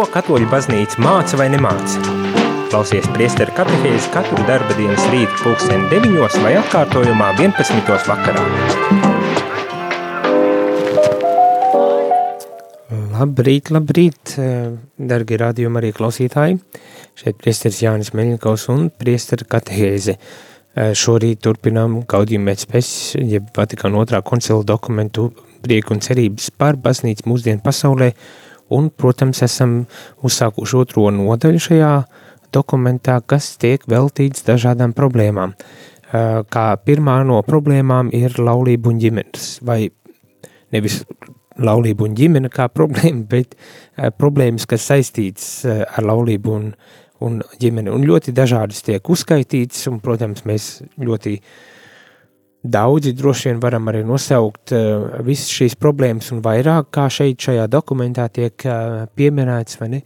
Ko katoļu baznīca māca vai nemāca? Klausies priesteru katehēzi katru darba dienas rītu pulksteni 9 vai atkārtojumā 11. vakarā. Labrīt, labrīt, dargi rādījumi arī klausītāji. Šeit priesteris Jānis Meļņikaus un priesteru katehēzi. Šorīt turpinām gaudījumu pēc pēc, jeb Vatikāna otrā koncila dokumentu prieku un cerības par baznīcu mūsdienu pasaulē, un, protams, esam uzsākuši otro nodaļu šajā dokumentā, kas tiek veltīts dažādām problēmām. Kā pirmā no problēmām ir laulība un ģimenes, vai nevis laulība un ģimene kā problēma, bet problēmas, kas saistītas ar laulību un, un ģimeni, un ļoti dažādas tiek uzskaitītas, un, protams, mēs ļoti uh, Daudzi droši vien varam arī nosaukt uh, visas šīs problēmas un vairāk, kā šeit šajā dokumentā tiek uh, pieminēts, vai ne?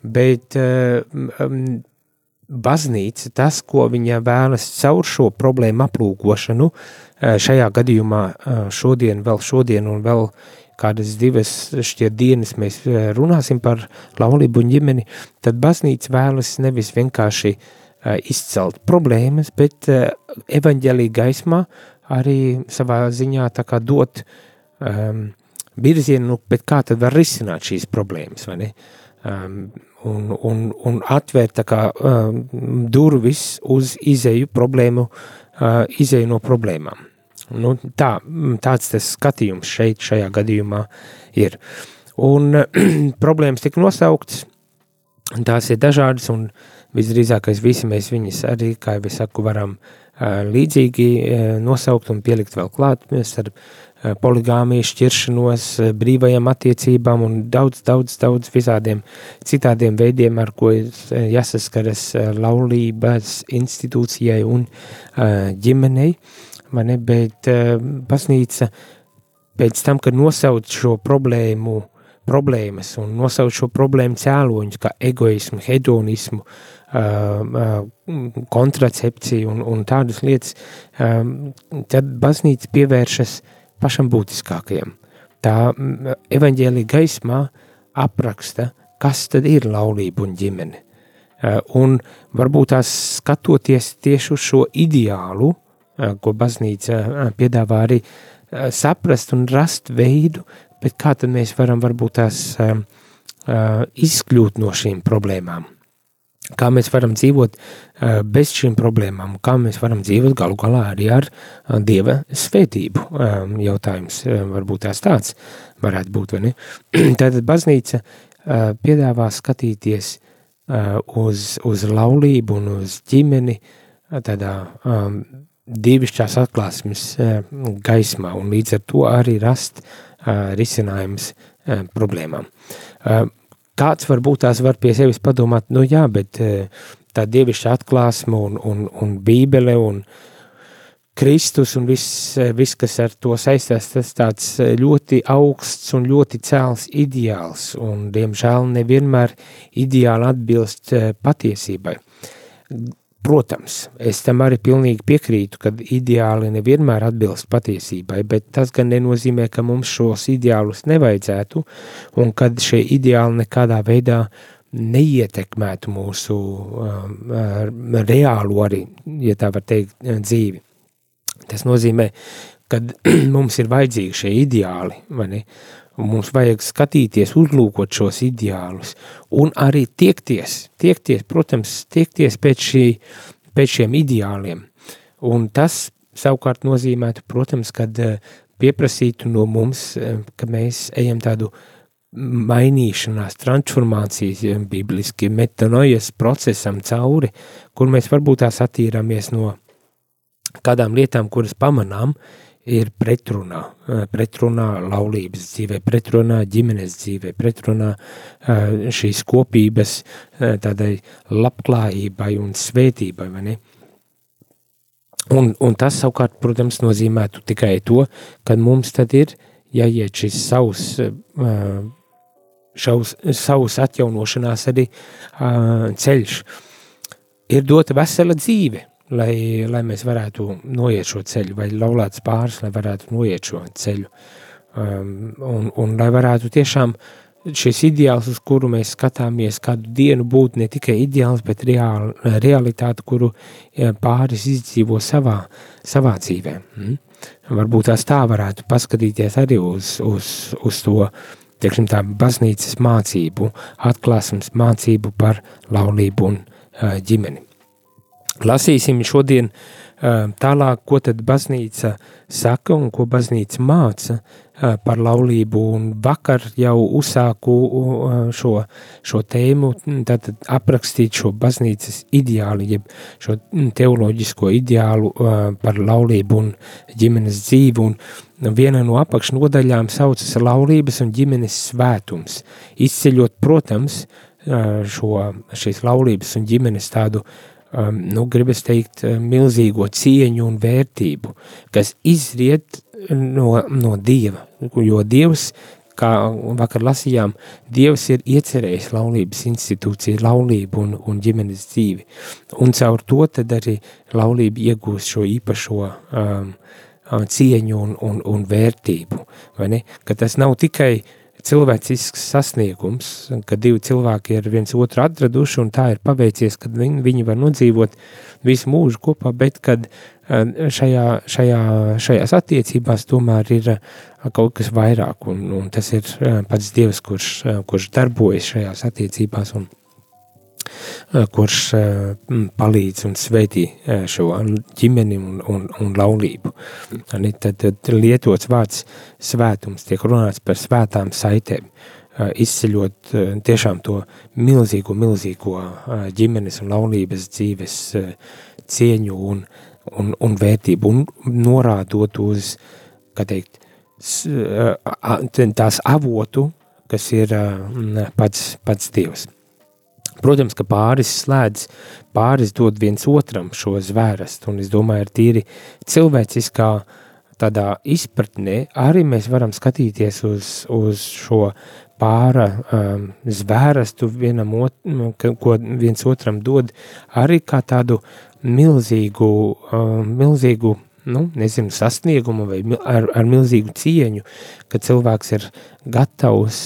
Bet uh, um, baznīca, tas, ko viņa vēlas caur šo problēmu aplūkošanu, uh, šajā gadījumā uh, šodien, vēl šodien un vēl kādas divas šķiet dienas mēs runāsim par laulību un ģimeni, tad baznīca vēlas nevis vienkārši uh, izcelt problēmas, bet eh, evaņģēlī gaismā arī savā ziņā dot um, virzienu, bet kā tad var risināt šīs problēmas, vai ne? Um, un, un, un atvērt kā um, durvis uz izēju problēmu, uh, izēju no problēmām. Nu, tā, tāds tas skatījums šeit, šajā gadījumā ir. Un problēmas tika nosauktas, tās ir dažādas, un visdrīzākais visi mēs viņus arī, kā jau es saku, varam uh, līdzīgi nosaukt un pielikt vēl klāt ar uh, poligāmiju, šķiršanos, brīvajām attiecībām un daudz, daudz, daudz visādiem citādiem veidiem, ar ko jāsaskaras laulības institūcijai un ģimenei, ne, bet baznīca pēc tam, kad nosauc šo problēmu, problēmas un nosauc šo problēmu cēloņus kā egoismu, hedonismu, uh, kontracepciju un, un tādas lietas, tad baznīca pievēršas pašam būtiskākajam. Tā evaņģēlī gaismā apraksta, kas tad ir laulība un ģimene. Un varbūt tās skatoties tieši uz šo ideālu, ko baznīca piedāvā arī saprast un rast veidu, bet kā tad mēs varam varbūt tās izkļūt no šīm problēmām kā mēs varam dzīvot bez šīm problēmām, kā mēs varam dzīvot galu galā arī ar Dieva svētību. Um, jautājums varbūt tās tāds varētu būt, vai ne? Tātad baznīca piedāvā skatīties uz, uz laulību un uz ģimeni tādā divišķās atklāsmes gaismā un līdz ar to arī rast risinājums uh, problēmām. Kāds varbūt tās var pie sevis padomāt, nu jā, bet eh, tā dievišķa atklāsme un, un, un bībele un Kristus un viss, eh, vis, kas ar to saistās, tas tāds eh, ļoti augsts un ļoti cēls ideāls, un diemžēl nevienmēr ideāli atbilst patiesībai. Protams, es tam arī pilnīgi piekrītu, ka ideāli nevienmēr atbilst patiesībai, bet tas gan nenozīmē, ka mums šos ideālus nevajadzētu, un kad šie ideāli nekādā veidā neietekmētu mūsu um, reālo arī, ja tā var teikt, dzīvi. Tas nozīmē, ka mums ir vajadzīgi šie ideāli, vai ne? Mums vajag skatīties, uzlūkot šos ideālus un arī tiekties, tiekties, protams, tiekties pēc, šī, pēc šiem ideāliem. Un tas savukārt nozīmētu, protams, kad eh, pieprasītu no mums, eh, ka mēs ejam tādu mainīšanās, transformācijas, bibliski metanojas procesam cauri, kur mēs varbūt tās attīrāmies no kādām lietām, kuras pamanām, ir pretrunā, pretrunā laulības dzīvē, pretrunā ģimenes dzīvē, pretrunā šīs kopības tādai labklājībai un svētībai? Un, un tas savukārt, protams, nozīmētu tikai to, ka mums tad ir jāiet šis savs, šaus, savs atjaunošanās arī ceļš. Ir dota vesela dzīve, lai, lai mēs varētu noiet šo ceļu, vai laulāts pāris, lai varētu noiet šo ceļu. Um, un, un lai varētu tiešām šis ideāls, uz kuru mēs skatāmies kādu dienu, būtu ne tikai ideāls, bet reāli, realitāte, kuru pāris izdzīvo savā, savā dzīvē. Mm? Varbūt tās tā varētu paskatīties arī uz, uz, uz to, teiksim tā, baznīcas mācību, atklāsmes mācību par laulību un uh, ģimeni. Lasīsim šodien uh, tālāk, ko tad baznīca saka un ko baznīca māca par laulību, un vakar jau uzsāku šo, šo tēmu, tātad aprakstīt šo baznīcas ideālu, jeb šo teoloģisko ideālu par laulību un ģimenes dzīvi, un viena no apakšnodaļām saucas laulības un ģimenes svētums, izceļot, protams, šo, šīs laulības un ģimenes tādu um, nu, gribas teikt, milzīgo cieņu un vērtību, kas izriet no, no Dieva, jo Dievs, kā vakar lasījām, Dievs ir iecerējis laulības institūciju, laulību un, un ģimenes dzīvi, un caur to tad arī laulība iegūst šo īpašo um, cieņu un, un, un vērtību, ka tas nav tikai uh, cilvēcisks sasniegums, ka divi cilvēki ir viens otru atraduši un tā ir paveicies, kad viņi, viņi var nodzīvot visu mūžu kopā, bet kad eh, šajā, šajā, šajās attiecībās tomēr ir eh, kaut kas vairāk un, un tas ir eh, pats Dievs, kurš, kurš darbojas šajās attiecībās un Eh, kurš eh, palīdz un svētī eh, šo ģimeni un, un, un laulību. Tad, tad lietots vārds svētums, tiek runāts par svētām saitēm, izceļot tiešām to milzīgo, milzīgo ģimenes un laulības dzīves cieņu un, un, un vērtību, un norādot uz, kā teikt, tās avotu, kas ir pats, pats Dievs. Protams, ka pāris slēdz, pāris dod viens otram šo zvērestu, un es domāju, ir tīri cilvēciskā tādā izpratnē arī mēs varam skatīties uz, uz šo pāra um, zvērestu vienam, ot, nu, ko viens otram dod, arī kā tādu milzīgu, um, milzīgu nu, nezinu, sasniegumu vai ar, ar milzīgu cieņu, ka cilvēks ir gatavs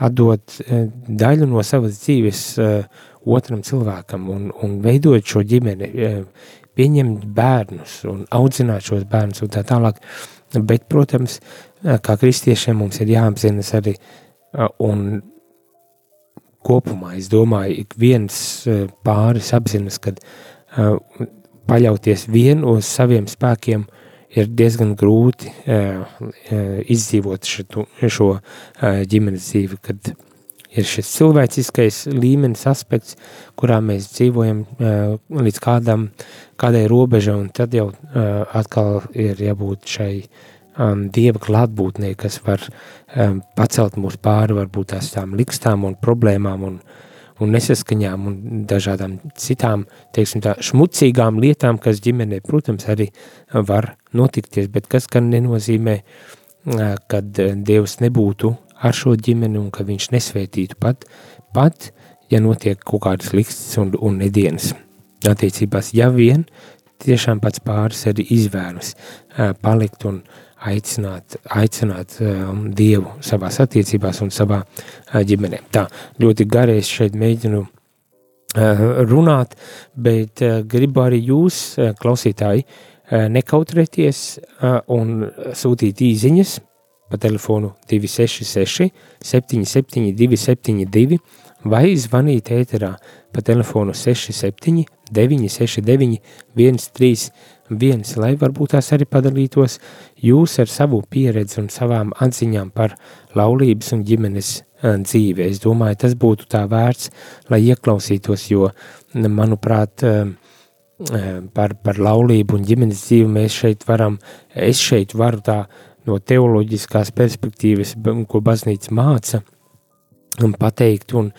atdot eh, daļu no savas dzīves eh, otram cilvēkam un, un veidot šo ģimeni, eh, pieņemt bērnus un audzināt šos bērnus un tā tālāk. Bet, protams, kā kristiešiem mums ir jāapzinas arī un kopumā, es domāju, ik viens pāris apzinas, kad paļauties vien uz saviem spēkiem ir diezgan grūti izdzīvot šo, šo ģimenes dzīvi, kad ir šis cilvēciskais līmenis aspekts, kurā mēs dzīvojam līdz kādam, kādai robežai, un tad jau atkal ir jābūt šai um, dieva klātbūtnē, kas var um, pacelt mūs pāri varbūt tās tām likstām un problēmām un uh, un nesaskaņām un dažādām citām, teiksim tā, šmucīgām lietām, kas ģimenē, protams, arī var notikties, bet kas gan nenozīmē, kad Dievs nebūtu ar šo ģimeni un ka viņš nesvētītu pat, pat, ja notiek kaut kādas likstas un, un nedienas attiecībās, ja vien tiešām pats pāris arī izvēlas palikt un aicināt, aicināt um, Dievu savās attiecībās un savā uh, ģimenē. Tā, ļoti gari es šeit mēģinu uh, runāt, bet uh, gribu arī jūs, uh, klausītāji, uh, nekautrēties uh, un sūtīt īziņas pa telefonu 266 77 272 vai zvanīt ēterā pa telefonu 67 969 131, lai varbūt tās arī padalītos jūs ar savu pieredzi un savām atziņām par laulības un ģimenes dzīvi. Es domāju, tas būtu tā vērts, lai ieklausītos, jo, manuprāt, par, par laulību un ģimenes dzīvi mēs šeit varam, es šeit varu tā no teoloģiskās perspektīvas, ko baznīca māca, un pateikt, un,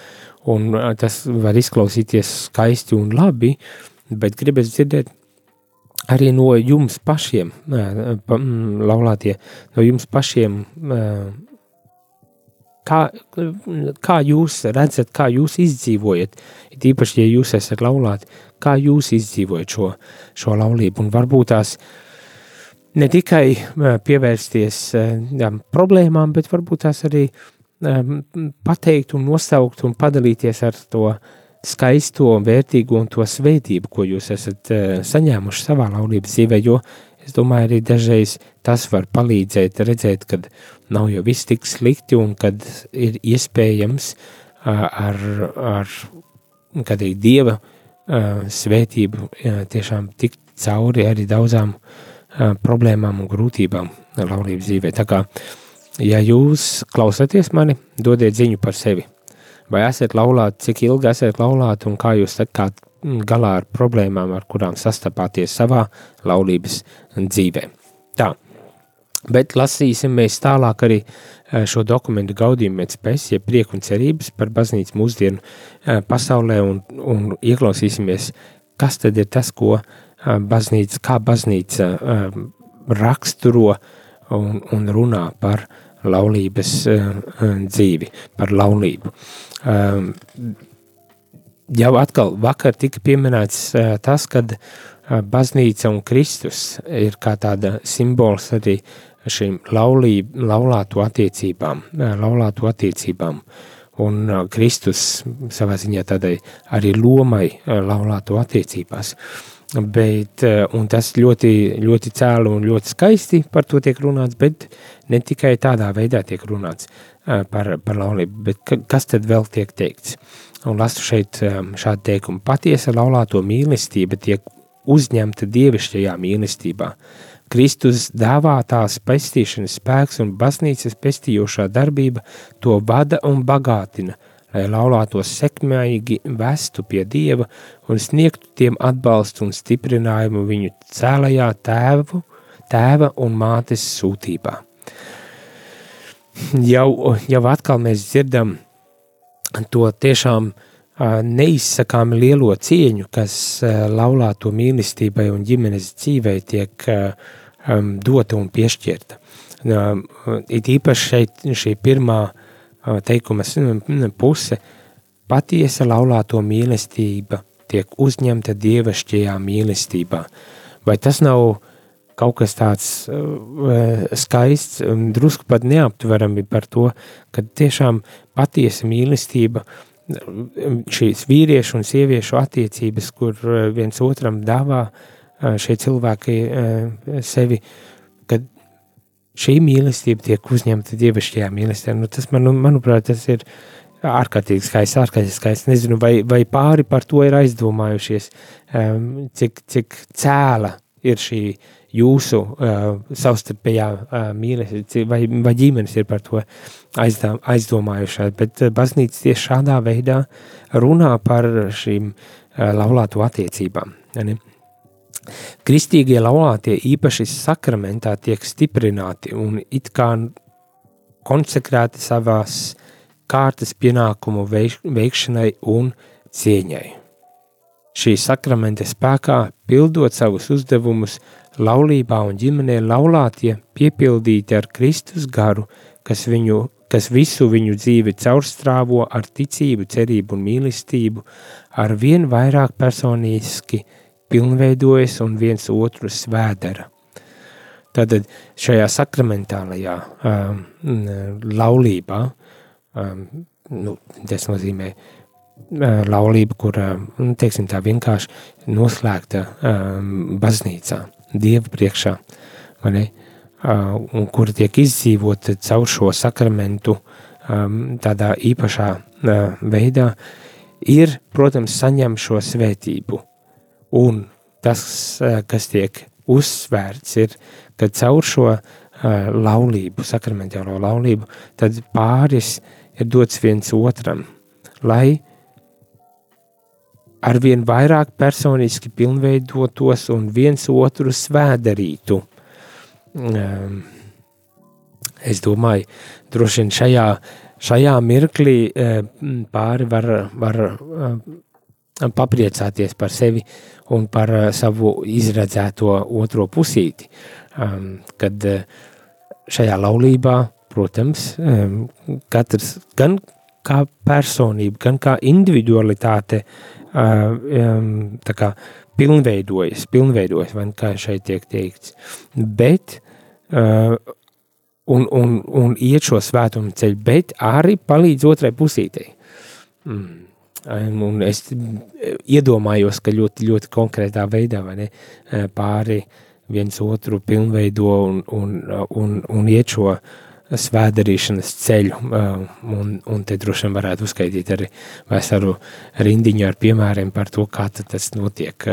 un tas var izklausīties skaisti un labi, bet gribas dzirdēt arī no jums pašiem, laulātie, no jums pašiem, kā, kā jūs redzat, kā jūs izdzīvojat, it īpaši, ja jūs esat laulāti, kā jūs izdzīvojat šo, šo laulību, un varbūt tās ne tikai pievērsties jā, problēmām, bet varbūt tās arī pateikt un nosaukt un padalīties ar to skaisto, vērtīgo un to svētību, ko jūs esat saņēmuši savā laulības dzīvē, jo es domāju, arī dažreiz tas var palīdzēt redzēt, kad nav jau viss tik slikti un kad ir iespējams ar, ar kad arī Dieva svētību tiešām tikt cauri arī daudzām problēmām un grūtībām laulības dzīvē. Tā kā Ja jūs klausāties mani, dodiet ziņu par sevi. Vai esat laulāti, cik ilgi esat laulāti? Un kā jūs tikāt galā ar problēmām, ar kurām sastapāties savā laulības dzīvē. Tā, bet lasīsim mēs tālāk arī eh, šo dokumentu gaudījumu pēc pēc, ja prieku un cerības par baznīcu mūsdienu eh, pasaulē un, un ieklausīsimies, kas tad ir tas, ko eh, baznīca, kā baznīca raksturo un, un runā par uh, laulības uh, dzīvi, par laulību. Um, jau atkal vakar tika pieminēts uh, tas, kad baznīca un Kristus ir kā tāda simbols arī šīm laulību, laulātu attiecībām, laulātu attiecībām. Un Kristus savā ziņā tādai arī lomai laulātu attiecībās. Uh, Bet, eh, un tas ļoti, ļoti cēlu un ļoti skaisti par to tiek runāts, bet ne tikai tādā veidā tiek runāts eh, par, par laulību, bet kas tad vēl tiek teikts? Un lasu šeit eh, šādu teikumu. Patiesa laulāto mīlestība tiek uzņemta dievišķajā mīlestībā. Kristus dāvātās pestīšanas spēks un baznīcas pestījošā darbība to vada un bagātina – lai laulātos sekmīgi vestu pie Dieva un sniegtu tiem atbalstu un stiprinājumu viņu cēlajā tēvu, tēva un mātes sūtībā. Jau, jau atkal mēs dzirdam to tiešām neizsakāmi lielo cieņu, kas laulāto mīlestībai un ģimenes dzīvei tiek dota un piešķirta. It īpaši šeit šī pirmā uh, teikuma puse - patiesa laulāto mīlestība tiek uzņemta dievišķajā mīlestībā. Vai tas nav kaut kas tāds uh, skaists un drusku pat neaptverami par to, ka tiešām patiesa mīlestība, šīs vīriešu un sieviešu attiecības, kur viens otram dāvā šie cilvēki sevi, kad šī mīlestība tiek uzņemta dievišķajā mīlestībā. Nu, tas, man, manuprāt, tas ir ārkārtīgi skaists, ārkārtīgi skaists. Nezinu, vai, vai pāri par to ir aizdomājušies, um, cik, cik cēla ir šī jūsu uh, savstarpējā uh, mīlestība, vai, vai ģimenes ir par to aizdām, aizdomājušās. Bet uh, baznīca tieši šādā veidā runā par šīm uh, laulāto attiecībām. Ja Kristīgie laulātie īpaši sakramentā tiek stiprināti un it kā konsekrēti savās kārtas pienākumu veikšanai un cieņai. Šī sakramenta spēkā, pildot savus uzdevumus, laulībā un ģimenē laulātie piepildīti ar Kristus garu, kas, viņu, kas visu viņu dzīvi caurstrāvo ar ticību, cerību un mīlestību, ar vien vairāk personiski – pilnveidojas un viens otru svēdara. Tātad šajā sakramentālajā um, laulībā, um, nu, tas nozīmē uh, laulība, kur, uh, teiksim tā vienkārši noslēgta um, baznīcā, Dieva priekšā, vai ne? Uh, un kur tiek izdzīvota caur šo sakramentu um, tādā īpašā uh, veidā, ir, protams, saņem šo svētību – Un tas, eh, kas tiek uzsvērts, ir, ka caur šo uh, laulību, sakramentālo laulību, tad pāris ir dots viens otram, lai arvien vairāk personiski pilnveidotos un viens otru svēdarītu. Um, es domāju, droši vien šajā, šajā mirklī uh, pāri var, var uh, papriecāties par sevi un par uh, savu izredzēto otro pusīti. Kad uh, šajā laulībā, protams, katrs gan kā personība, gan kā individualitāte kā pilnveidojas, pilnveidojas, vai kā šeit tiek teikts. Bet un, un, un iet šo svētumu ceļu, bet arī palīdz otrai pusītei. Mm. Un es iedomājos, ka ļoti, ļoti konkrētā veidā ne, pāri viens otru pilnveido un, un, un, un iet šo svētdarīšanas ceļu, un, un te droši vien varētu uzskaitīt arī veselu rindiņu ar piemēriem par to, kā tas notiek.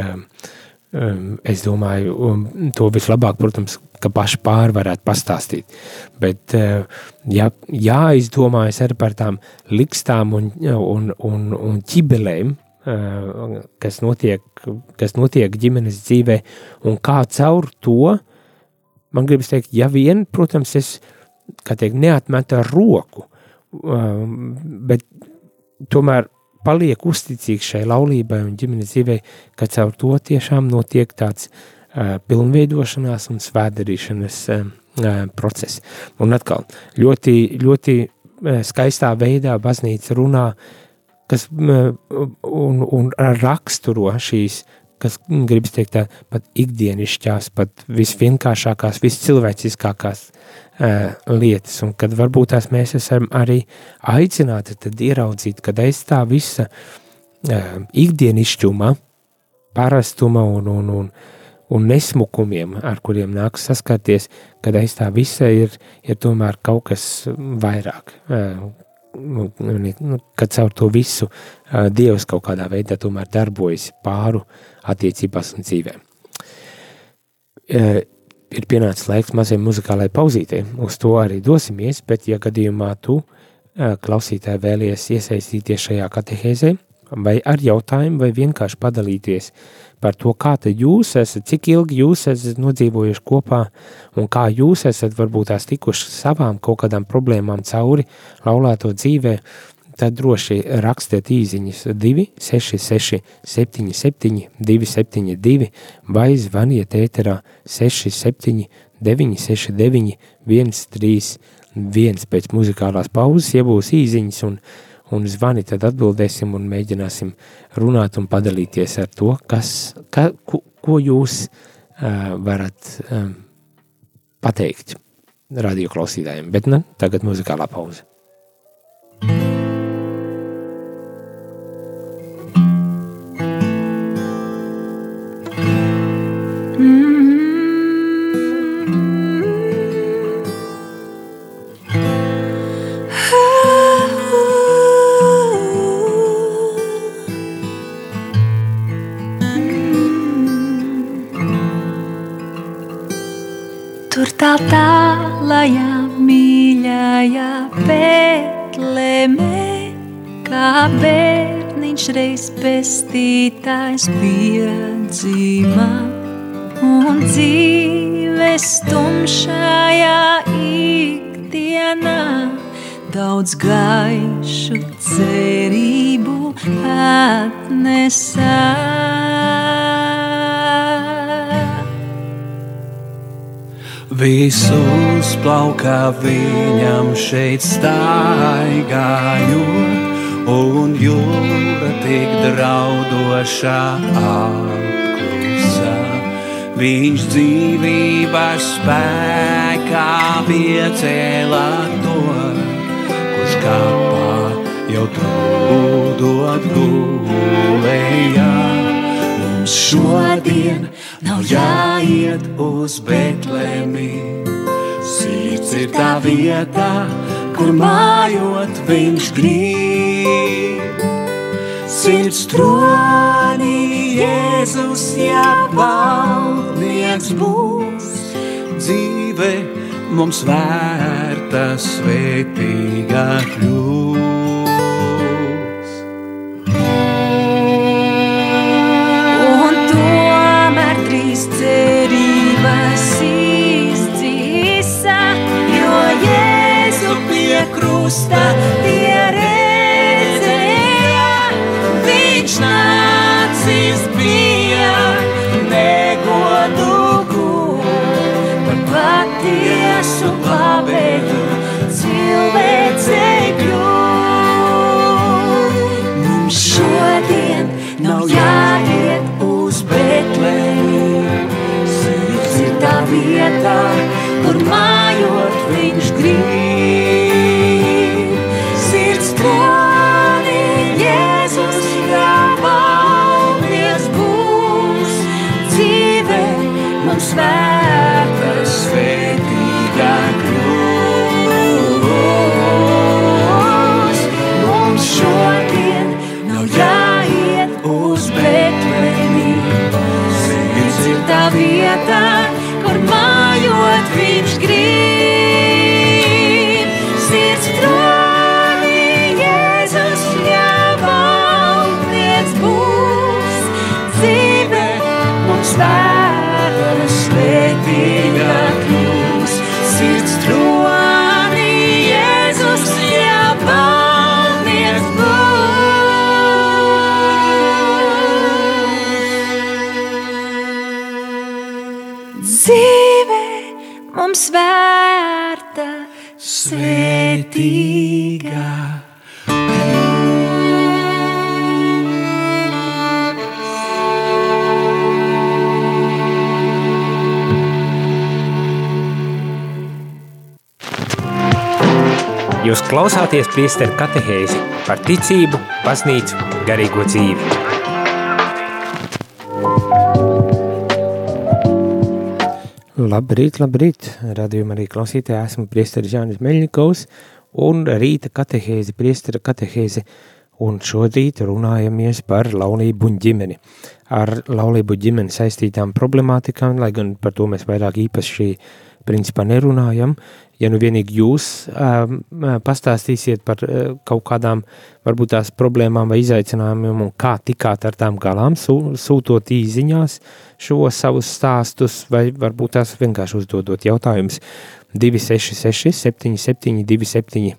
Es domāju, to vislabāk, protams, ka paši pāri varētu pastāstīt. Bet eh, jā, jāizdomājas arī par tām likstām un, un, un, un ķibelēm, eh, kas notiek, kas notiek ģimenes dzīvē, un kā caur to, man gribas teikt, ja vien, protams, es, teikt, neatmetu ar roku, eh, bet tomēr paliek uzticīgs šai laulībai un ģimenes dzīvei, ka caur to tiešām notiek tāds uh, pilnveidošanās un svētdarīšanas process. Un atkal, ļoti, ļoti skaistā veidā baznīca runā, kas un, un raksturo šīs, kas gribas teikt tā, pat ikdienišķās, pat visvienkāršākās, viscilvēciskākās uh, lietas, un kad varbūt tās mēs esam arī aicināti tad ieraudzīt, kad aiz tā visa uh, ikdienišķuma, parastuma un, un, un un nesmukumiem, ar kuriem nāks saskarties, kad aiz tā visa ir, ir tomēr kaut kas vairāk. Nu, nu, kad caur to visu Dievs kaut kādā veidā tomēr darbojas pāru attiecībās un dzīvē. Ir pienācis laiks mazai muzikālai pauzītei, uz to arī dosimies, bet ja gadījumā tu klausītāji vēlies iesaistīties šajā katehēzē, vai ar jautājumu, vai vienkārši padalīties par to, kā jūs esat, cik ilgi jūs esat nodzīvojuši kopā un kā jūs esat varbūt tās tikuši savām kaut kādām problēmām cauri laulāto dzīvē, tad droši rakstiet īziņas 266 77 272 vai zvaniet ēterā 67 969 131 pēc muzikālās pauzes, ja būs īziņas un un zvani, tad atbildēsim un mēģināsim runāt un padalīties ar to, kas, ka, ko, ko jūs uh, varat um, pateikt radioklausītājiem. Bet ne, tagad muzikālā pauze. tālajā pestītājs piedzima un dzīves tumšajā ikdienā daudz gaišu cerību atnesā. Visus plaukā viņam šeit staigājot, un jūra tik draudošā apklusā. Viņš dzīvības spēkā piecēlā to, kurš kāpā jau trūdot gulējā. Mums šodien nav jāiet uz Betlēmi. Sirds ir tā vieta, kur mājot viņš grib. Sirds tronī Jēzus jāpaldnieks būs. Dzīve mums vērta svētīgā kļūt. Krusta tie redzēja, viņš nācis bija negodu gūt par patiesu glābēju cilvēcei kļūt. Mums šodien nav jāiet uz Betlēmi, sirds ir tā vieta, kur mājot viņš svētīgā. Klausāties priesteru katehēzi par ticību, baznīcu, garīgo dzīvi. Labrīt, labrīt, radījumā arī klausītāji, esmu priesteris Jānis Meļņikovs un rīta katehēzi, priestera katehēzi, un šodien runājamies par laulību un ģimeni. Ar laulību ģimeni saistītām problemātikām, lai gan par to mēs vairāk īpaši principā nerunājam, ja nu vienīgi jūs uh, pastāstīsiet par uh, kaut kādām varbūt tās problēmām vai izaicinājumiem un kā tikāt ar tām galām, sū, sūtot īziņās šo savus stāstus vai varbūt tās vienkārši uzdodot jautājumus. 266 77 27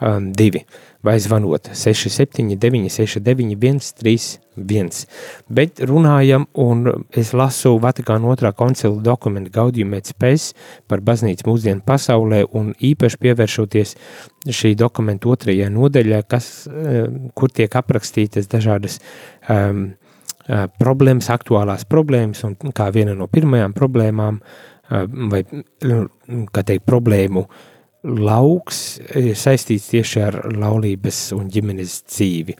um, 2 vai zvanot 679 69 131. Bet runājam, un es lasu Vatikāna otrā koncila dokumentu et Spes par baznīcu mūsdienu pasaulē un īpaši pievēršoties šī dokumentu otrajai nodaļai, kas, eh, kur tiek aprakstītas dažādas um, problēmas, aktuālās problēmas, un kā viena no pirmajām problēmām, vai, kā teikt, problēmu uh, lauks ir saistīts tieši ar laulības un ģimenes dzīvi.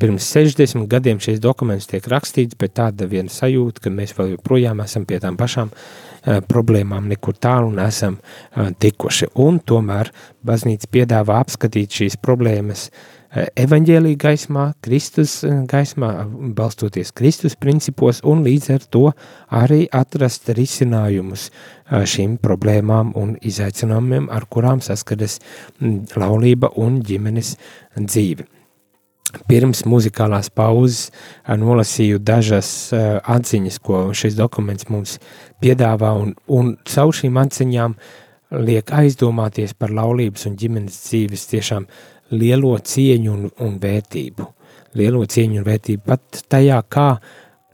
Pirms 60 gadiem šis dokuments tiek rakstīts, bet tāda viena sajūta, ka mēs vēl joprojām esam pie tām pašām uh, problēmām nekur tālu nesam uh, tikuši. Un tomēr baznīca piedāvā apskatīt šīs problēmas uh, evaņģēlīja gaismā, Kristus eh, gaismā, balstoties Kristus principos un līdz ar to arī atrast risinājumus eh, šīm problēmām un izaicinājumiem, ar kurām saskaras mm, laulība un ģimenes dzīve. Pirms muzikālās pauzes eh, nolasīju dažas atziņas, ko šis dokuments mums piedāvā, un, un caur šīm atziņām liek aizdomāties par laulības un ģimenes dzīves tiešām uh, lielo cieņu un, un vērtību. Lielo cieņu un vērtību pat tajā, kā,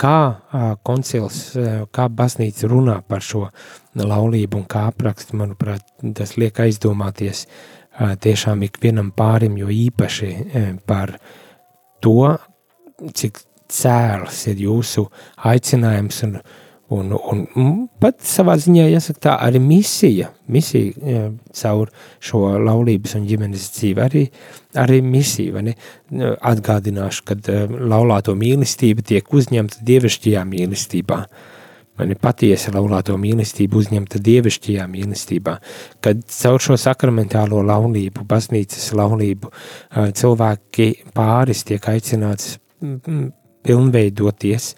kā koncils, kā baznīca runā par šo laulību un kā apraksta, manuprāt, tas liek aizdomāties tiešām ikvienam pārim, jo īpaši par to, cik cēls ir jūsu aicinājums un, Un, un pat savā ziņā, jāsaka, tā arī misija, misija caur šo laulības un ģimenes dzīvi, arī, arī misija. Atgādināšu, ka laulāto mīlestība tiek uzņemta dievišķajā mīlestībā. Man ir patiesa laulāto mīlestība uzņemta dievišķajā mīlestībā, kad caur šo sakramentālo laulību, baznīcas laulību, cilvēki pāris tiek aicināts pilnveidoties,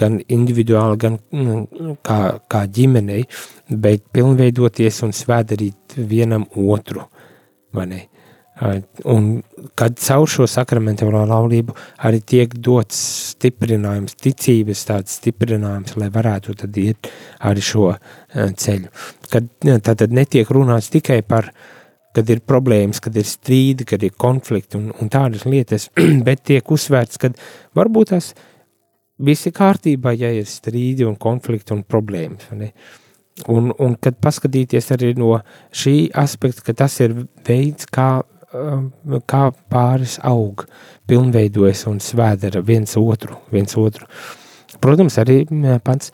gan individuāli, gan mm, kā, kā ģimenei, bet pilnveidoties un svēdarīt vienam otru. Un kad caur šo sakramentālo laulību arī tiek dots stiprinājums, ticības tāds stiprinājums, lai varētu tad iet arī šo ceļu. Kad tad netiek runāts tikai par kad ir problēmas, kad ir strīdi, kad ir konflikti un, un tādas lietas, bet tiek uzsvērts, ka varbūt tas ir viss ir kārtībā, ja ir strīdi un konflikti un problēmas. Un, un kad paskatīties arī no šī aspekta, ka tas ir veids, kā, um, kā pāris aug, pilnveidojas un svēdara viens otru, viens otru. Protams, arī pats,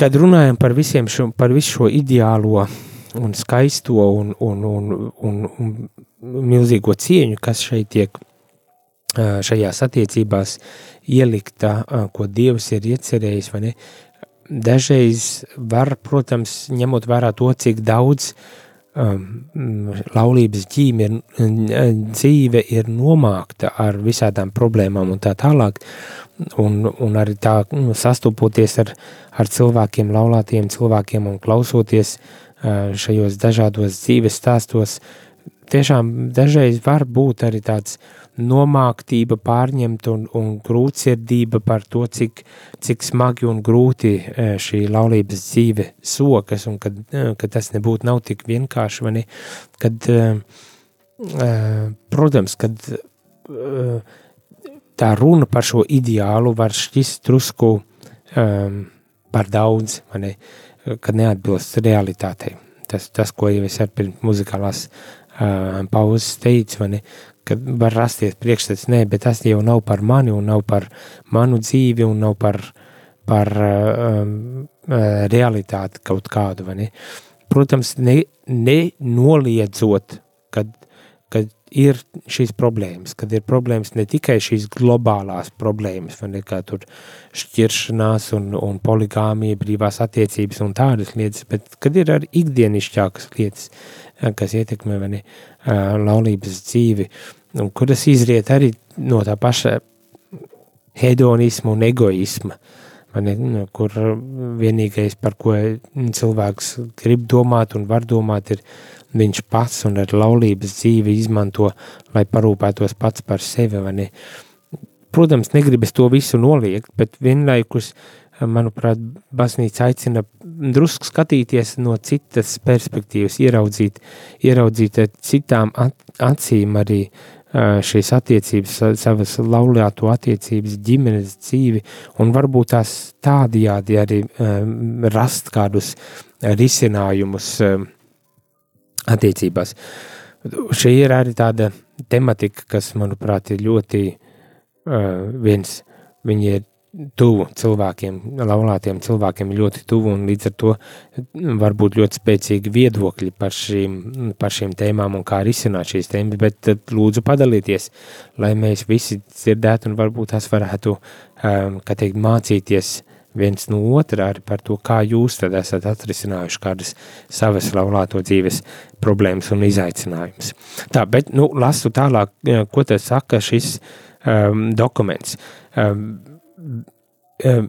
kad runājam par šo, par visu šo ideālo un skaisto un, un, un, un, un milzīgo cieņu, kas šeit tiek šajās attiecībās ielikta, ko Dievs ir iecerējis, vai ne? Dažreiz var, protams, ņemot vērā to, cik daudz um, laulības ģīme ir, dzīve ir nomākta ar visādām problēmām un tā tālāk, un, un arī tā nu, sastopoties ar, ar cilvēkiem, laulātiem cilvēkiem un klausoties uh, šajos dažādos dzīves stāstos, tiešām dažreiz var būt arī tāds uh, nomāktība pārņemt un, un grūtsirdība par to, cik, cik smagi un grūti e, šī laulības dzīve sokas, un kad, e, kad tas nebūtu nav tik vienkārši, vai ne, kad, e, protams, kad tā runa par šo ideālu var šķist drusku um, par daudz, ne, kad neatbilst realitātei. Tas, tas, ko jau es ar pirms muzikālās uh, pauzes teica, vai ne, kad var rasties priekšstats, nē, bet tas jau nav par mani un nav par manu dzīvi un nav par, par um, uh, realitāti kaut kādu. Protams, ne, nenoliedzot, kad, kad ir šīs problēmas, kad ir problēmas ne tikai šīs globālās problēmas, vai ne, kā tur šķiršanās un, un poligāmija, brīvās attiecības un tādas lietas, bet kad ir arī ikdienišķākas lietas, kas ietekmē, vai ne, laulības dzīvi, un kuras izriet arī no tā paša hedonisma un egoisma, ne, nu, kur vienīgais, par ko cilvēks grib domāt un var domāt, ir viņš pats un ar laulības dzīvi izmanto, lai parūpētos pats par sevi. Ne? Protams, negribas to visu noliegt, bet vienlaikus, manuprāt, baznīca aicina drusku skatīties no citas perspektīvas, ieraudzīt, ieraudzīt citām acīm arī šīs attiecības, savas laulāto attiecības, ģimenes dzīvi, un varbūt tās tādajādi arī rast kādus risinājumus um, attiecībās. Šī ir arī tāda tematika, kas, manuprāt, ir ļoti viens, viņi ir tuvu cilvēkiem, laulātiem cilvēkiem ļoti tuvu, un līdz ar to var būt ļoti spēcīgi viedokļi par šīm, par šīm tēmām un kā risināt šīs tēmas, bet lūdzu padalīties, lai mēs visi dzirdētu un varbūt tās varētu, um, kā teikt, mācīties viens no otra arī par to, kā jūs tad esat atrisinājuši kādas savas laulāto dzīves problēmas un izaicinājumus. Tā, bet, nu, lasu tālāk, ko te saka šis um, dokuments. Um, um,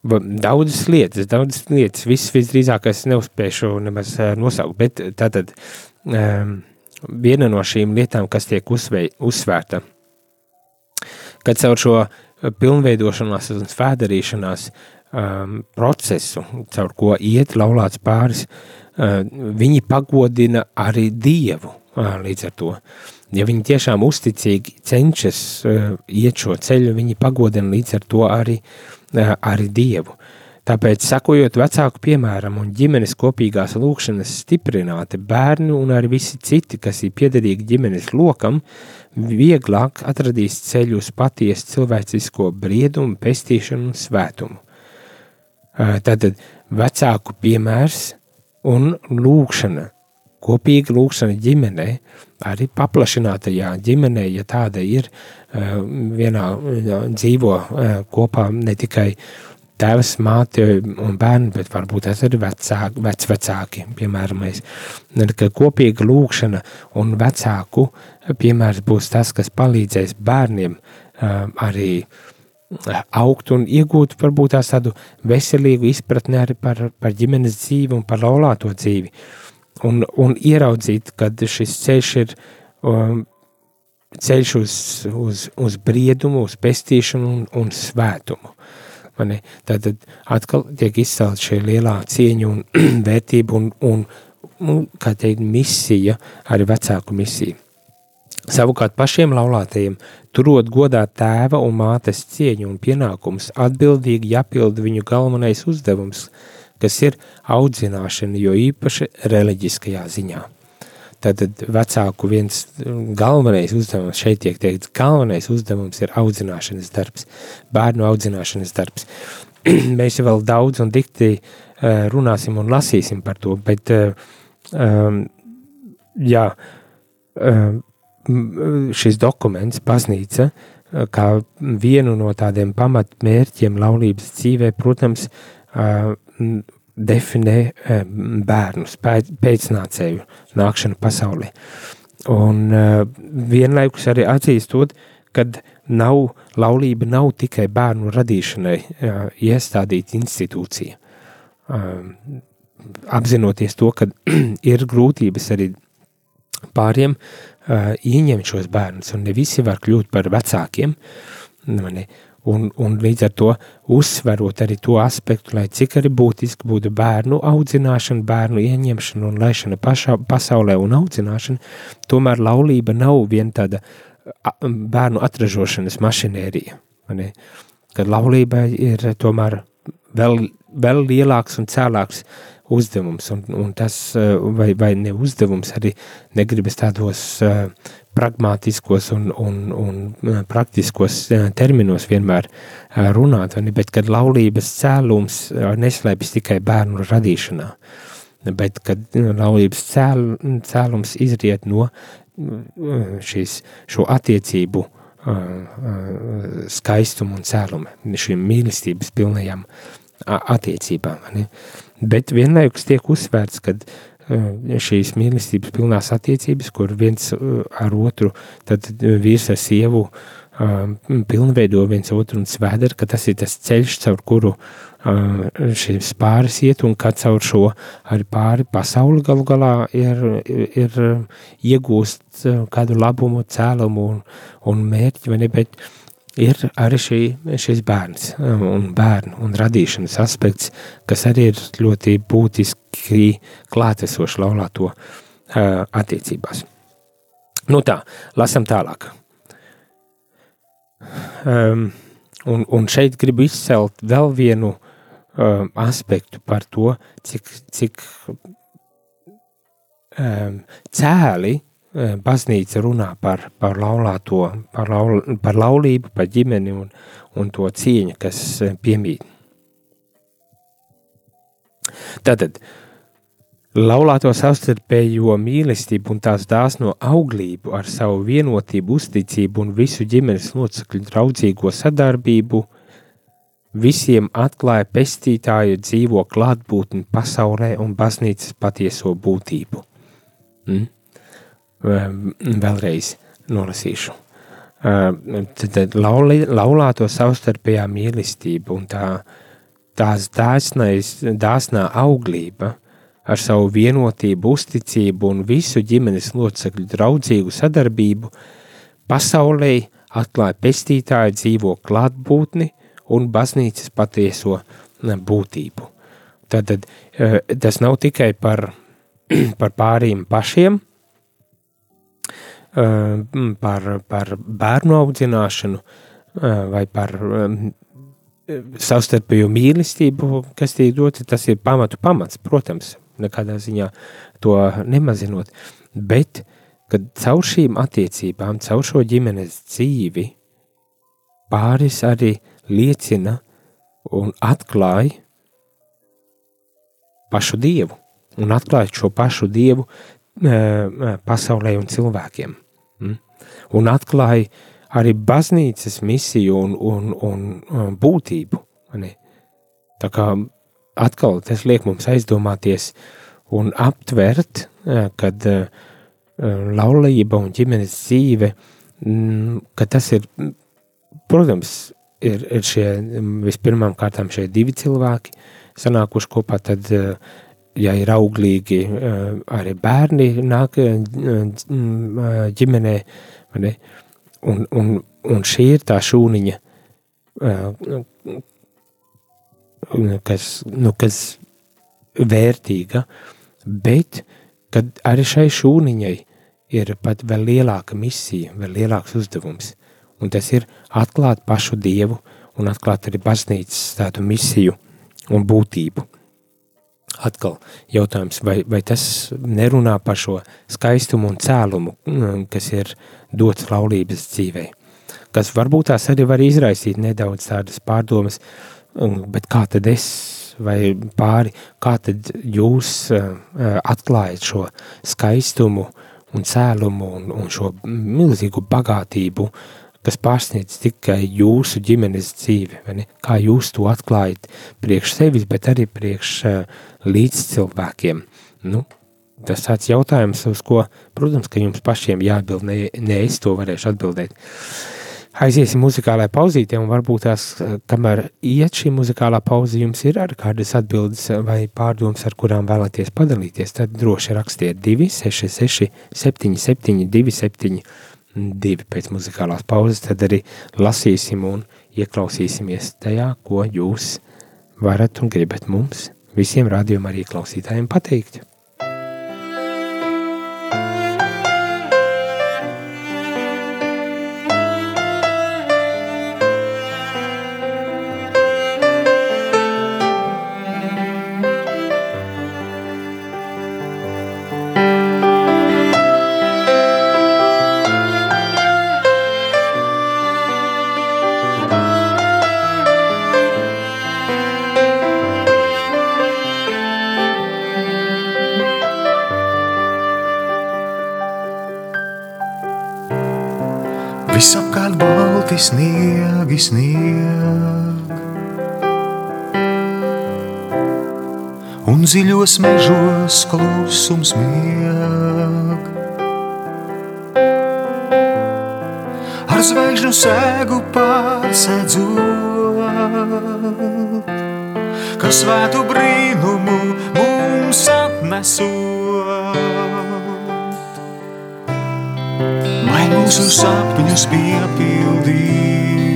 Daudzas lietas, daudzas lietas, viss visdrīzāk es neuzspēšu nemaz uh, nosaukt, bet tātad um, viena no šīm lietām, kas tiek uzvei, uzsvērta, kad caur šo pilnveidošanās un svēdarīšanās um, procesu, caur ko iet laulāts pāris, uh, viņi pagodina arī Dievu uh, līdz ar to. Ja viņi tiešām uzticīgi cenšas uh, iet šo ceļu, viņi pagodina līdz ar to arī, uh, arī Dievu. Tāpēc, sakojot vecāku piemēram un ģimenes kopīgās lūkšanas stiprināti, bērni un arī visi citi, kas ir piederīgi ģimenes lokam, vieglāk atradīs ceļu uz patiesu cilvēcisko briedumu, pestīšanu un svētumu. Tātad vecāku piemērs un lūkšana, kopīga lūkšana ģimenē, arī paplašinātajā ģimenē, ja tāda ir, vienā dzīvo kopā ne tikai uh, tēvs, māte un bērni, bet varbūt tas ir vecāki, vecvecāki, piemēram, mēs, kopīga lūkšana un vecāku piemērs būs tas, kas palīdzēs bērniem arī augt un iegūt varbūt tādu veselīgu izpratni arī par, par ģimenes dzīvi un par laulāto dzīvi. Un, un ieraudzīt, kad šis ceļš ir um, ceļš uz, uz, uz briedumu, uz pestīšanu un, un svētumu. Tad atkal tiek izcelt šī lielā cieņa un vērtība un, un, un kā teikt, misija, arī vecāku misija. Savukārt pašiem laulātajiem, turot godā tēva un mātes cieņu un pienākumus, atbildīgi jāpilda viņu galvenais uzdevums, kas ir audzināšana, jo īpaši reliģiskajā ziņā. Tātad vecāku viens galvenais uzdevums, šeit tiek teikts, galvenais uzdevums ir audzināšanas darbs, bērnu audzināšanas darbs. Mēs vēl daudz un dikti uh, runāsim un lasīsim par to, bet um, jā, uh, šis dokuments, baznīca, kā vienu no tādiem pamatmērķiem laulības dzīvē, protams, uh, definē bērnus, pēcnācēju nākšanu pasaulē. Un uh, vienlaikus arī atzīstot, ka nav, laulība nav tikai bērnu radīšanai uh, iestādīta institūcija. Uh, apzinoties to, ka ir grūtības arī pāriem uh, ieņemt šos bērnus, un ne visi var kļūt par vecākiem. Mani, Un, un līdz ar to uzsverot arī to aspektu, lai cik arī būtiski būtu bērnu audzināšana, bērnu ieņemšana un laišana pašā, pasaulē un audzināšana, tomēr laulība nav vien tāda bērnu atražošanas mašinērija. Kad laulība ir tomēr vēl, vēl lielāks un cēlāks uzdevums, un, un tas, uh, vai, vai ne uzdevums, arī negribas tādos uh, pragmatiskos un, un, un praktiskos terminos vienmēr runāt, bet kad laulības cēlums neslēpjas tikai bērnu radīšanā, bet kad laulības cēl, cēlums izriet no šīs, šo attiecību skaistumu un cēlumu, šīm mīlestības pilnajām attiecībām. Bet vienlaikus tiek uzsvērts, ka šīs mīlestības pilnās attiecības, kur viens ar otru, tad vīrs ar sievu pilnveido viens otru un svēdara, ka tas ir tas ceļš, caur kuru šīs pāris iet un kā caur šo arī pāri pasauli galu galā ir, ir iegūst kādu labumu, cēlumu un, un mērķi, vai ne, bet ir arī šī, šis bērns un bērnu un radīšanas aspekts, kas arī ir ļoti būtiski klātesoši laulāto uh, attiecībās. Nu tā, lasam tālāk. Um, un, un šeit gribu izcelt vēl vienu um, aspektu par to, cik, cik um, cēli Eh, baznīca runā par, par laulāto, par, laul, par laulību, par ģimeni un, un to cieņu, kas eh, piemīt. Tātad, laulāto savstarpējo mīlestību un tās dāsno auglību ar savu vienotību, uzticību un visu ģimenes locekļu draudzīgo sadarbību visiem atklāja pestītāja dzīvo klātbūtni pasaulē un baznīcas patieso būtību. Mm? Vēlreiz nolasīšu. Tad, tad laulāto savstarpējā mīlestība un tā, tās dāsnais, dāsnā auglība ar savu vienotību, uzticību un visu ģimenes locekļu draudzīgu sadarbību pasaulē atklāja pestītāju dzīvo klātbūtni un baznīcas patieso būtību. Tad, tad tas nav tikai par, par pāriem pašiem, par, par bērnu audzināšanu vai par savstarpējo mīlestību, kas tiek dota, tas ir pamatu pamats, protams, nekādā ziņā to nemazinot, bet, kad caur šīm attiecībām, caur šo ģimenes dzīvi, pāris arī liecina un atklāja pašu Dievu, un atklāja šo pašu Dievu pasaulē un cilvēkiem. Mm? Un atklāja arī baznīcas misiju un, un, un, būtību. Tā kā atkal tas liek mums aizdomāties un aptvert, kad laulība un ģimenes dzīve, mm, ka tas ir, protams, ir, ir šie vispirmām kārtām šie divi cilvēki sanākuši kopā, tad ja ir auglīgi eh, arī bērni nāk eh, eh, ģimenē, un, un, un šī ir tā šūniņa, kas, nu, kas vērtīga, bet kad arī šai šūniņai ir pat vēl lielāka misija, vēl lielāks uzdevums, un tas ir atklāt pašu Dievu un atklāt arī baznīcas tādu misiju un būtību atkal jautājums, vai, vai tas nerunā par šo skaistumu un cēlumu, mm, kas ir dots laulības dzīvē. Kas varbūt tās arī var izraisīt nedaudz tādas pārdomas, mm, bet kā tad es vai pāri, kā tad jūs uh, atklājat šo skaistumu un cēlumu un, un šo milzīgu bagātību, kas pārsniedz tikai jūsu ģimenes dzīvi, kā jūs to atklājat priekš sevis, bet arī priekš uh, līdz cilvēkiem. Nu, tas tāds jautājums, uz ko, protams, ka jums pašiem jāatbild, ne, ne es to varēšu atbildēt. Aiziesim muzikālajā pauzītē, un varbūt tās, kamēr iet šī muzikālā pauze, jums ir ar kādas atbildes vai pārdomas, ar kurām vēlaties padalīties, tad droši rakstiet 266 77 272 pēc muzikālās pauzes, tad arī lasīsim un ieklausīsimies tajā, ko jūs varat un gribat mums visiem rādījuma arī klausītājiem pateikt. Snieg. Un dziļos mežos klusums mieg. Ar zvaigžņu sēgu pārsēdzot, kas svētu brīnumu mums atnesot. Lai mūsu sapņus piepildīt,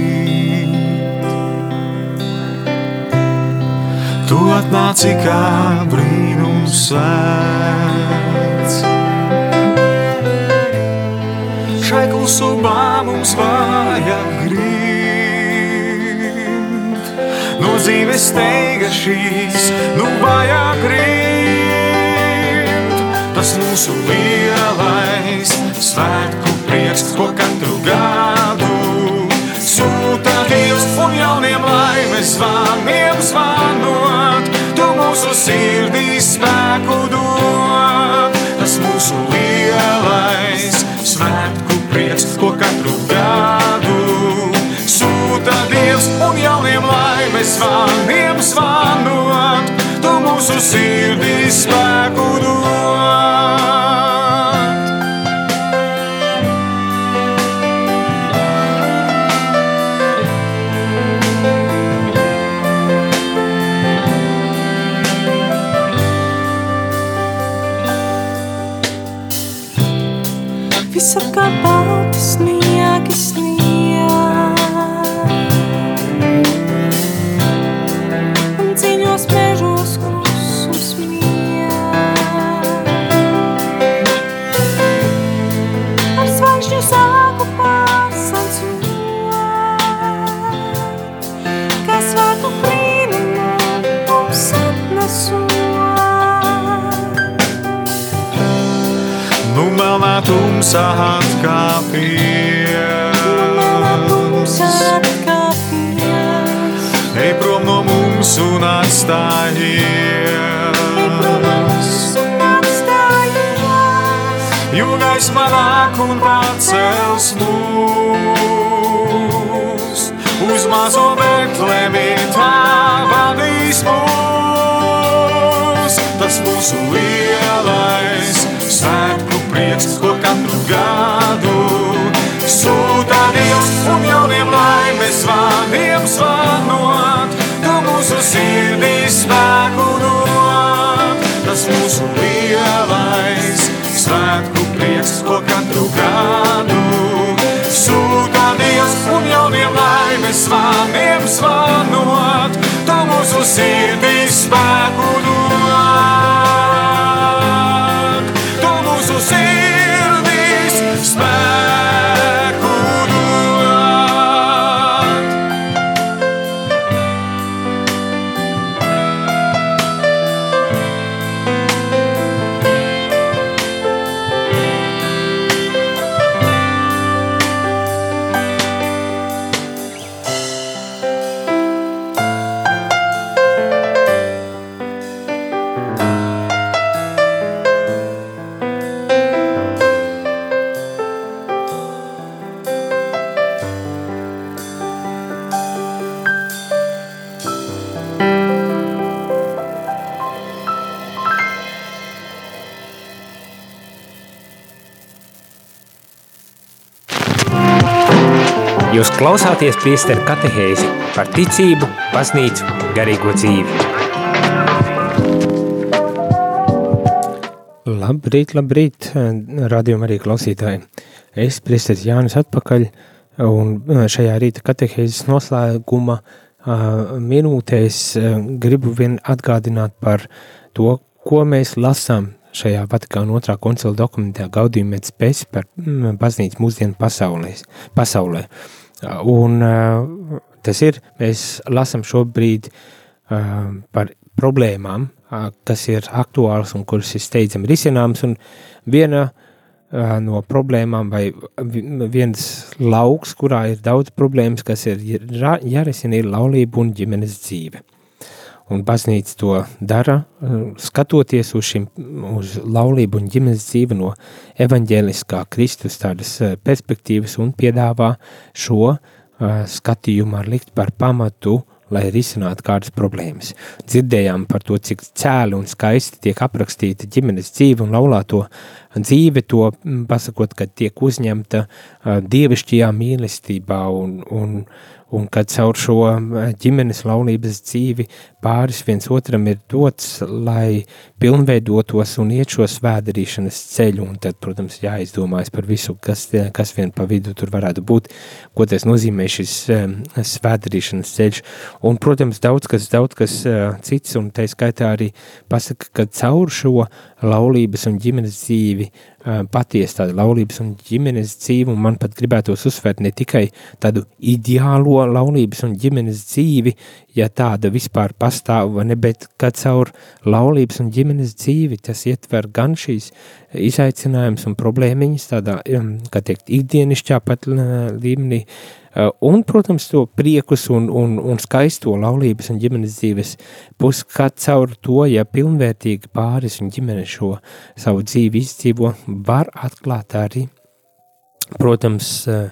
tu atnāci kā brīnums svēts. Šai klusumā mums vajag grīt, no dzīves steiga šīs, nu vajag grīt. Tas mūsu lielais svētku prieks, ko katru zvaniem zvanot. Tu mūsu sirdīs spēku dod, tas mūsu lielais svētku prieks, ko katru gadu sūta Dievs un jauniem laimes zvaniem zvanot. Tu mūsu sirdīs spēku dod. Melnā tumsā atkāpies ej prom no mums un atstājies. Jo gaisma nāk un pacels mūs, uz mazo Betlemi tā vadīs mūs. Tas mūsu lielais svētku prieks, ko katru gadu sūta Dievs un jauniem laimes zvaniem zvanot. Tu mūsu sirdīs spēku dod, tas mūsu lielais svētku prieks, ko katru gadu sūta Dievs un jauniem laimes zvaniem zvanot. Tu mūsu sirdīs spēku dod, Jūs klausāties priesteru katehēzi par ticību, baznīcu, garīgo dzīvi. Labrīt, labrīt, radījuma arī klausītāji. Es, priesteris Jānis, atpakaļ, un šajā rīta katehēzes noslēguma uh, minūtēs uh, gribu vien atgādināt par to, ko mēs lasām šajā Vatikāna otrā koncila dokumentā Gaudījuma et spēs par baznīcu mūsdienu pasaulēs, pasaulē. Un uh, tas ir, mēs lasām šobrīd uh, par problēmām, uh, kas ir aktuāls un kuras ir steidzami risināms, un viena uh, no problēmām vai vi- viens lauks, kurā ir daudz problēmas, kas ir jā- jārisina, ir laulība un ģimenes dzīve. Un baznīca to dara, skatoties uz šim, uz laulību un ģimenes dzīvi no evaņģēliskā Kristus tādas perspektīvas un piedāvā šo skatījumu ar likt par pamatu lai risinātu kādas problēmas. Dzirdējām par to, cik cēli un skaisti tiek aprakstīta ģimenes dzīve un laulāto dzīve, to pasakot, ka tiek uzņemta uh, dievišķajā mīlestībā un, un, un kad caur šo ģimenes laulības dzīvi pāris viens otram ir dots, lai pilnveidotos un iet šo svēdarīšanas ceļu, un tad, protams, jāizdomājas par visu, kas, kas vien pa vidu tur varētu būt, ko tas nozīmē šis svēdarīšanas ceļš, un, protams, daudz kas, daudz kas cits, un tā skaitā arī pasaka, ka caur šo laulības un ģimenes dzīvi patiesa tāda laulības un ģimenes dzīve, un man pat gribētos uzsvērt ne tikai tādu ideālo laulības un ģimenes dzīvi, ja tāda vispār pastāv, ne, bet kā caur laulības un ģimenes dzīvi tas ietver gan šīs izaicinājums un problēmiņas tādā, kā teikt, ikdienišķā pat līmenī, un, protams, to priekus un, un, un skaisto laulības un ģimenes dzīves pusi, kā caur to, ja pilnvērtīgi pāris un ģimene šo savu dzīvi izdzīvo, var atklāt arī, protams, uh,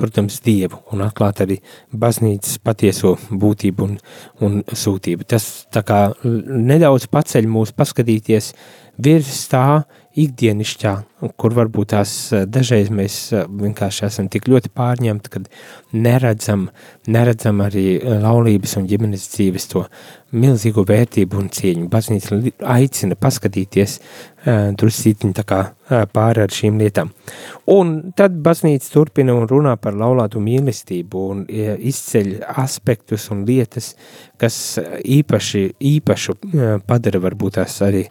protams, Dievu un atklāt arī baznīcas patieso būtību un, un sūtību. Tas tā kā nedaudz paceļ mūs paskatīties virs tā ikdienišķā, kur varbūt tās dažreiz mēs vienkārši esam tik ļoti pārņemti, kad neredzam, neredzam arī laulības un ģimenes dzīves to milzīgo vērtību un cieņu. Baznīca aicina paskatīties uh, drusītiņ tā kā pāri ar šīm lietām. Un tad baznīca turpina un runā par laulātu mīlestību un izceļ aspektus un lietas, kas īpaši, īpašu padara varbūt tās arī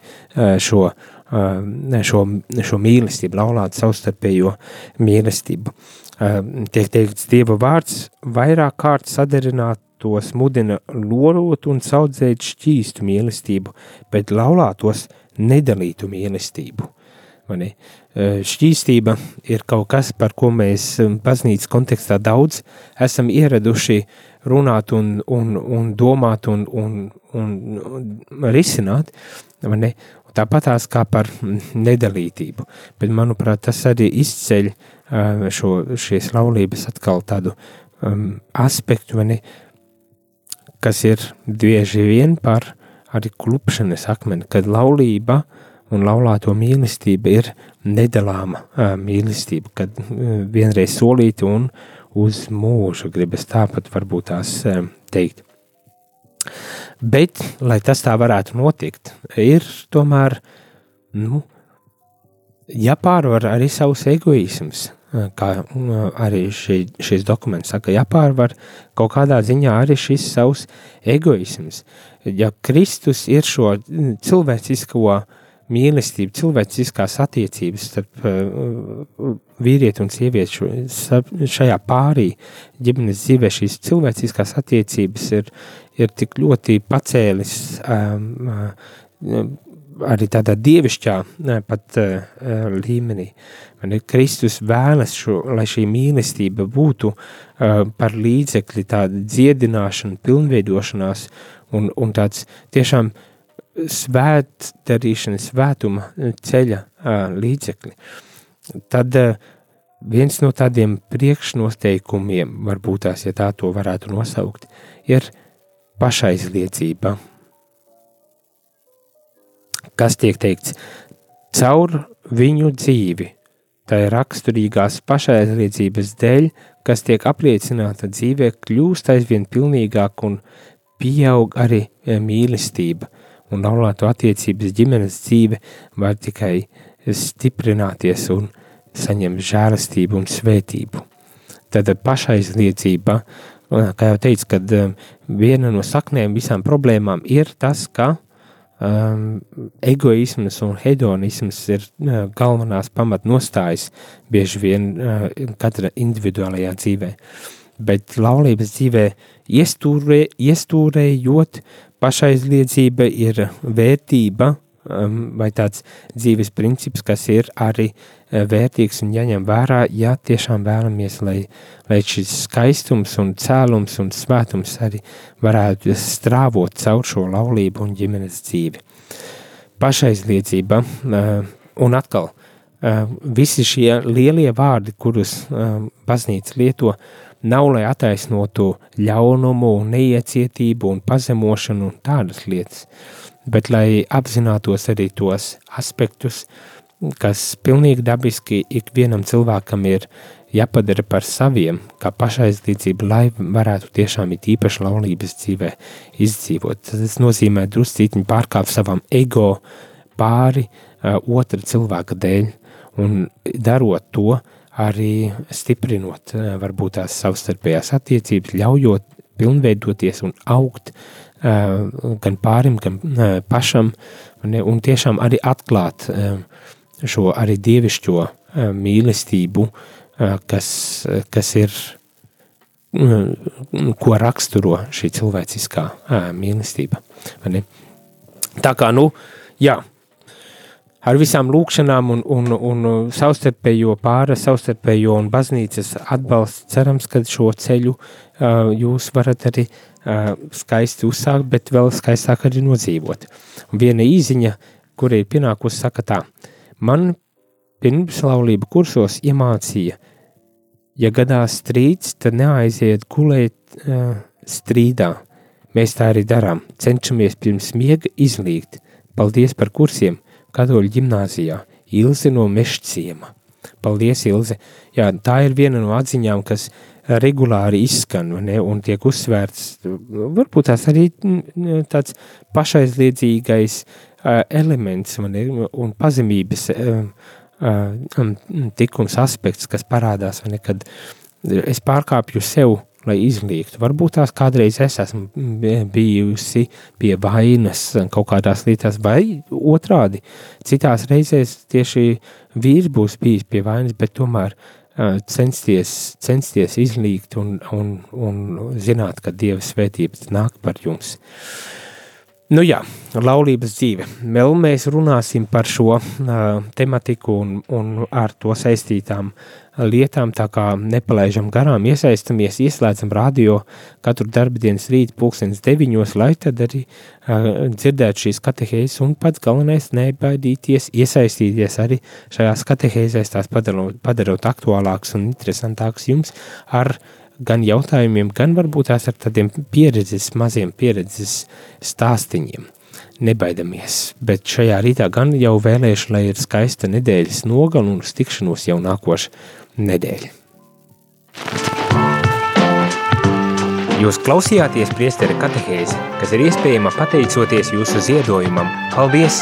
šo, uh, šo, šo mīlestību, laulātu savstarpējo mīlestību. Uh, tiek teikts Dieva vārds vairāk kārt sadarināt tos mudina lorot un saudzēt šķīstu mīlestību, bet laulātos nedalītu mīlestību. Mani, šķīstība ir kaut kas, par ko mēs baznīcas kontekstā daudz esam ieraduši runāt un, un, un domāt un, un, un risināt, mani, tāpatās kā par nedalītību. Bet, manuprāt, tas arī izceļ šo, šīs laulības atkal tādu um, aspektu, uh, kas ir bieži vien par arī klupšanas akmeni, kad laulība un laulāto mīlestība ir nedalāma uh, mīlestība, kad uh, vienreiz solīta un uz mūžu gribas tāpat varbūt tās uh, teikt. Bet, lai tas tā varētu notikt, ir tomēr, nu, jāpārvar arī savus egoisms, kā arī šī, šis dokuments saka, jāpārvar kaut kādā ziņā arī šis savs egoisms. Ja Kristus ir šo cilvēcisko mīlestību, cilvēciskās attiecības starp uh, vīrieti un sievieti šajā pārī ģimenes dzīvē, šīs cilvēciskās attiecības ir, ir tik ļoti pacēlis um, uh, arī tādā dievišķā pat uh, līmenī. Man ir Kristus vēlas, šo, lai šī mīlestība būtu uh, par līdzekli tāda dziedināšana, pilnveidošanās un, un tāds tiešām svētdarīšana, svētuma ceļa uh, līdzekli. Tad uh, viens no tādiem priekšnosteikumiem, varbūt tās, ja tā to varētu nosaukt, ir pašaizliedzība kas tiek teikts caur viņu dzīvi. Tā ir raksturīgās pašaizliedzības dēļ, kas tiek apliecināta dzīvē, kļūst aizvien pilnīgāk un pieaug arī mīlestība. Un laulāto attiecības ģimenes dzīve var tikai stiprināties un saņemt žēlastību un svētību. Tad pašaizliedzība, kā jau teicu, kad e, viena no saknēm visām problēmām ir tas, ka um, egoisms un hedonisms ir uh, galvenās pamatnostājas bieži vien uh, katra individuālajā dzīvē. Bet laulības dzīvē iestūrē, iestūrējot pašaizliedzība ir vērtība um, vai tāds dzīves princips, kas ir arī uh, vērtīgs un jāņem vērā, ja tiešām vēlamies, lai, lai šis skaistums un cēlums un svētums arī varētu strāvot caur šo laulību un ģimenes dzīvi. Pašaizliedzība uh, un atkal uh, visi šie lielie vārdi, kurus uh, baznīca lieto, nav lai attaisnotu ļaunumu, neiecietību un pazemošanu un tādas lietas, bet lai apzinātos arī tos aspektus, kas pilnīgi dabiski ikvienam cilvēkam ir jāpadara par saviem, kā pašaizlīdzība, lai varētu tiešām it īpaši laulības dzīvē izdzīvot. Tas nozīmē druscītiņi pārkāpt savam ego pāri uh, otra cilvēka dēļ, un darot to, arī stiprinot uh, varbūt tās savstarpējās attiecības, ļaujot pilnveidoties un augt uh, gan pārim, gan uh, pašam, un, tiešām arī atklāt šo arī dievišķo mīlestību, kas, kas ir, uh, ko raksturo šī cilvēciskā mīlestība. Tā kā, nu, jā, ar visām lūkšanām un, un, un savstarpējo pāra, savstarpējo un baznīcas atbalstu cerams, ka šo ceļu uh, jūs varat arī uh, skaisti uzsākt, bet vēl skaistāk arī nodzīvot. Un viena īziņa, kur ir pienākusi, saka tā, man pirms laulību kursos iemācīja, ja gadās strīds, tad neaiziet gulēt uh, strīdā. Mēs tā arī darām, cenšamies pirms miega izlīgt. Paldies par kursiem, katoļu ģimnāzijā, Ilze no Mešciema. Paldies, Ilze! Jā, tā ir viena no atziņām, kas regulāri izskan ne, un tiek uzsvērts, varbūt tās arī tāds pašaizliedzīgais uh, elements man, un pazemības uh, uh, tikums aspekts, kas parādās, ne, kad es pārkāpju sev lai izliektu. Varbūt tās kādreiz es esmu bijusi pie vainas kaut kādās lietās, vai otrādi. Citās reizēs tieši vīrs būs bijis pie vainas, bet tomēr uh, censties, censties izlīgt un, un, un zināt, ka Dieva svētības nāk par jums. Nu jā, laulības dzīve. Vēl mēs runāsim par šo uh, tematiku un, un ar to saistītām lietām, tā kā nepalaižam garām, iesaistamies, ieslēdzam radio katru darbdienas rītu pulkstens deviņos, lai tad arī uh, dzirdētu šīs katehēzes un pats galvenais nebaidīties, iesaistīties arī šajās katehēzēs, tās padarot, padarot aktuālāks un interesantāks jums ar gan jautājumiem, gan varbūt tās ar tādiem pieredzes, maziem pieredzes stāstiņiem nebaidamies. Bet šajā rītā gan jau vēlēšu, lai ir skaista nedēļas nogala un uz tikšanos jau nākošu nedēļu. Jūs klausījāties priesteri katehēzi, kas ir iespējama pateicoties jūsu ziedojumam. Paldies!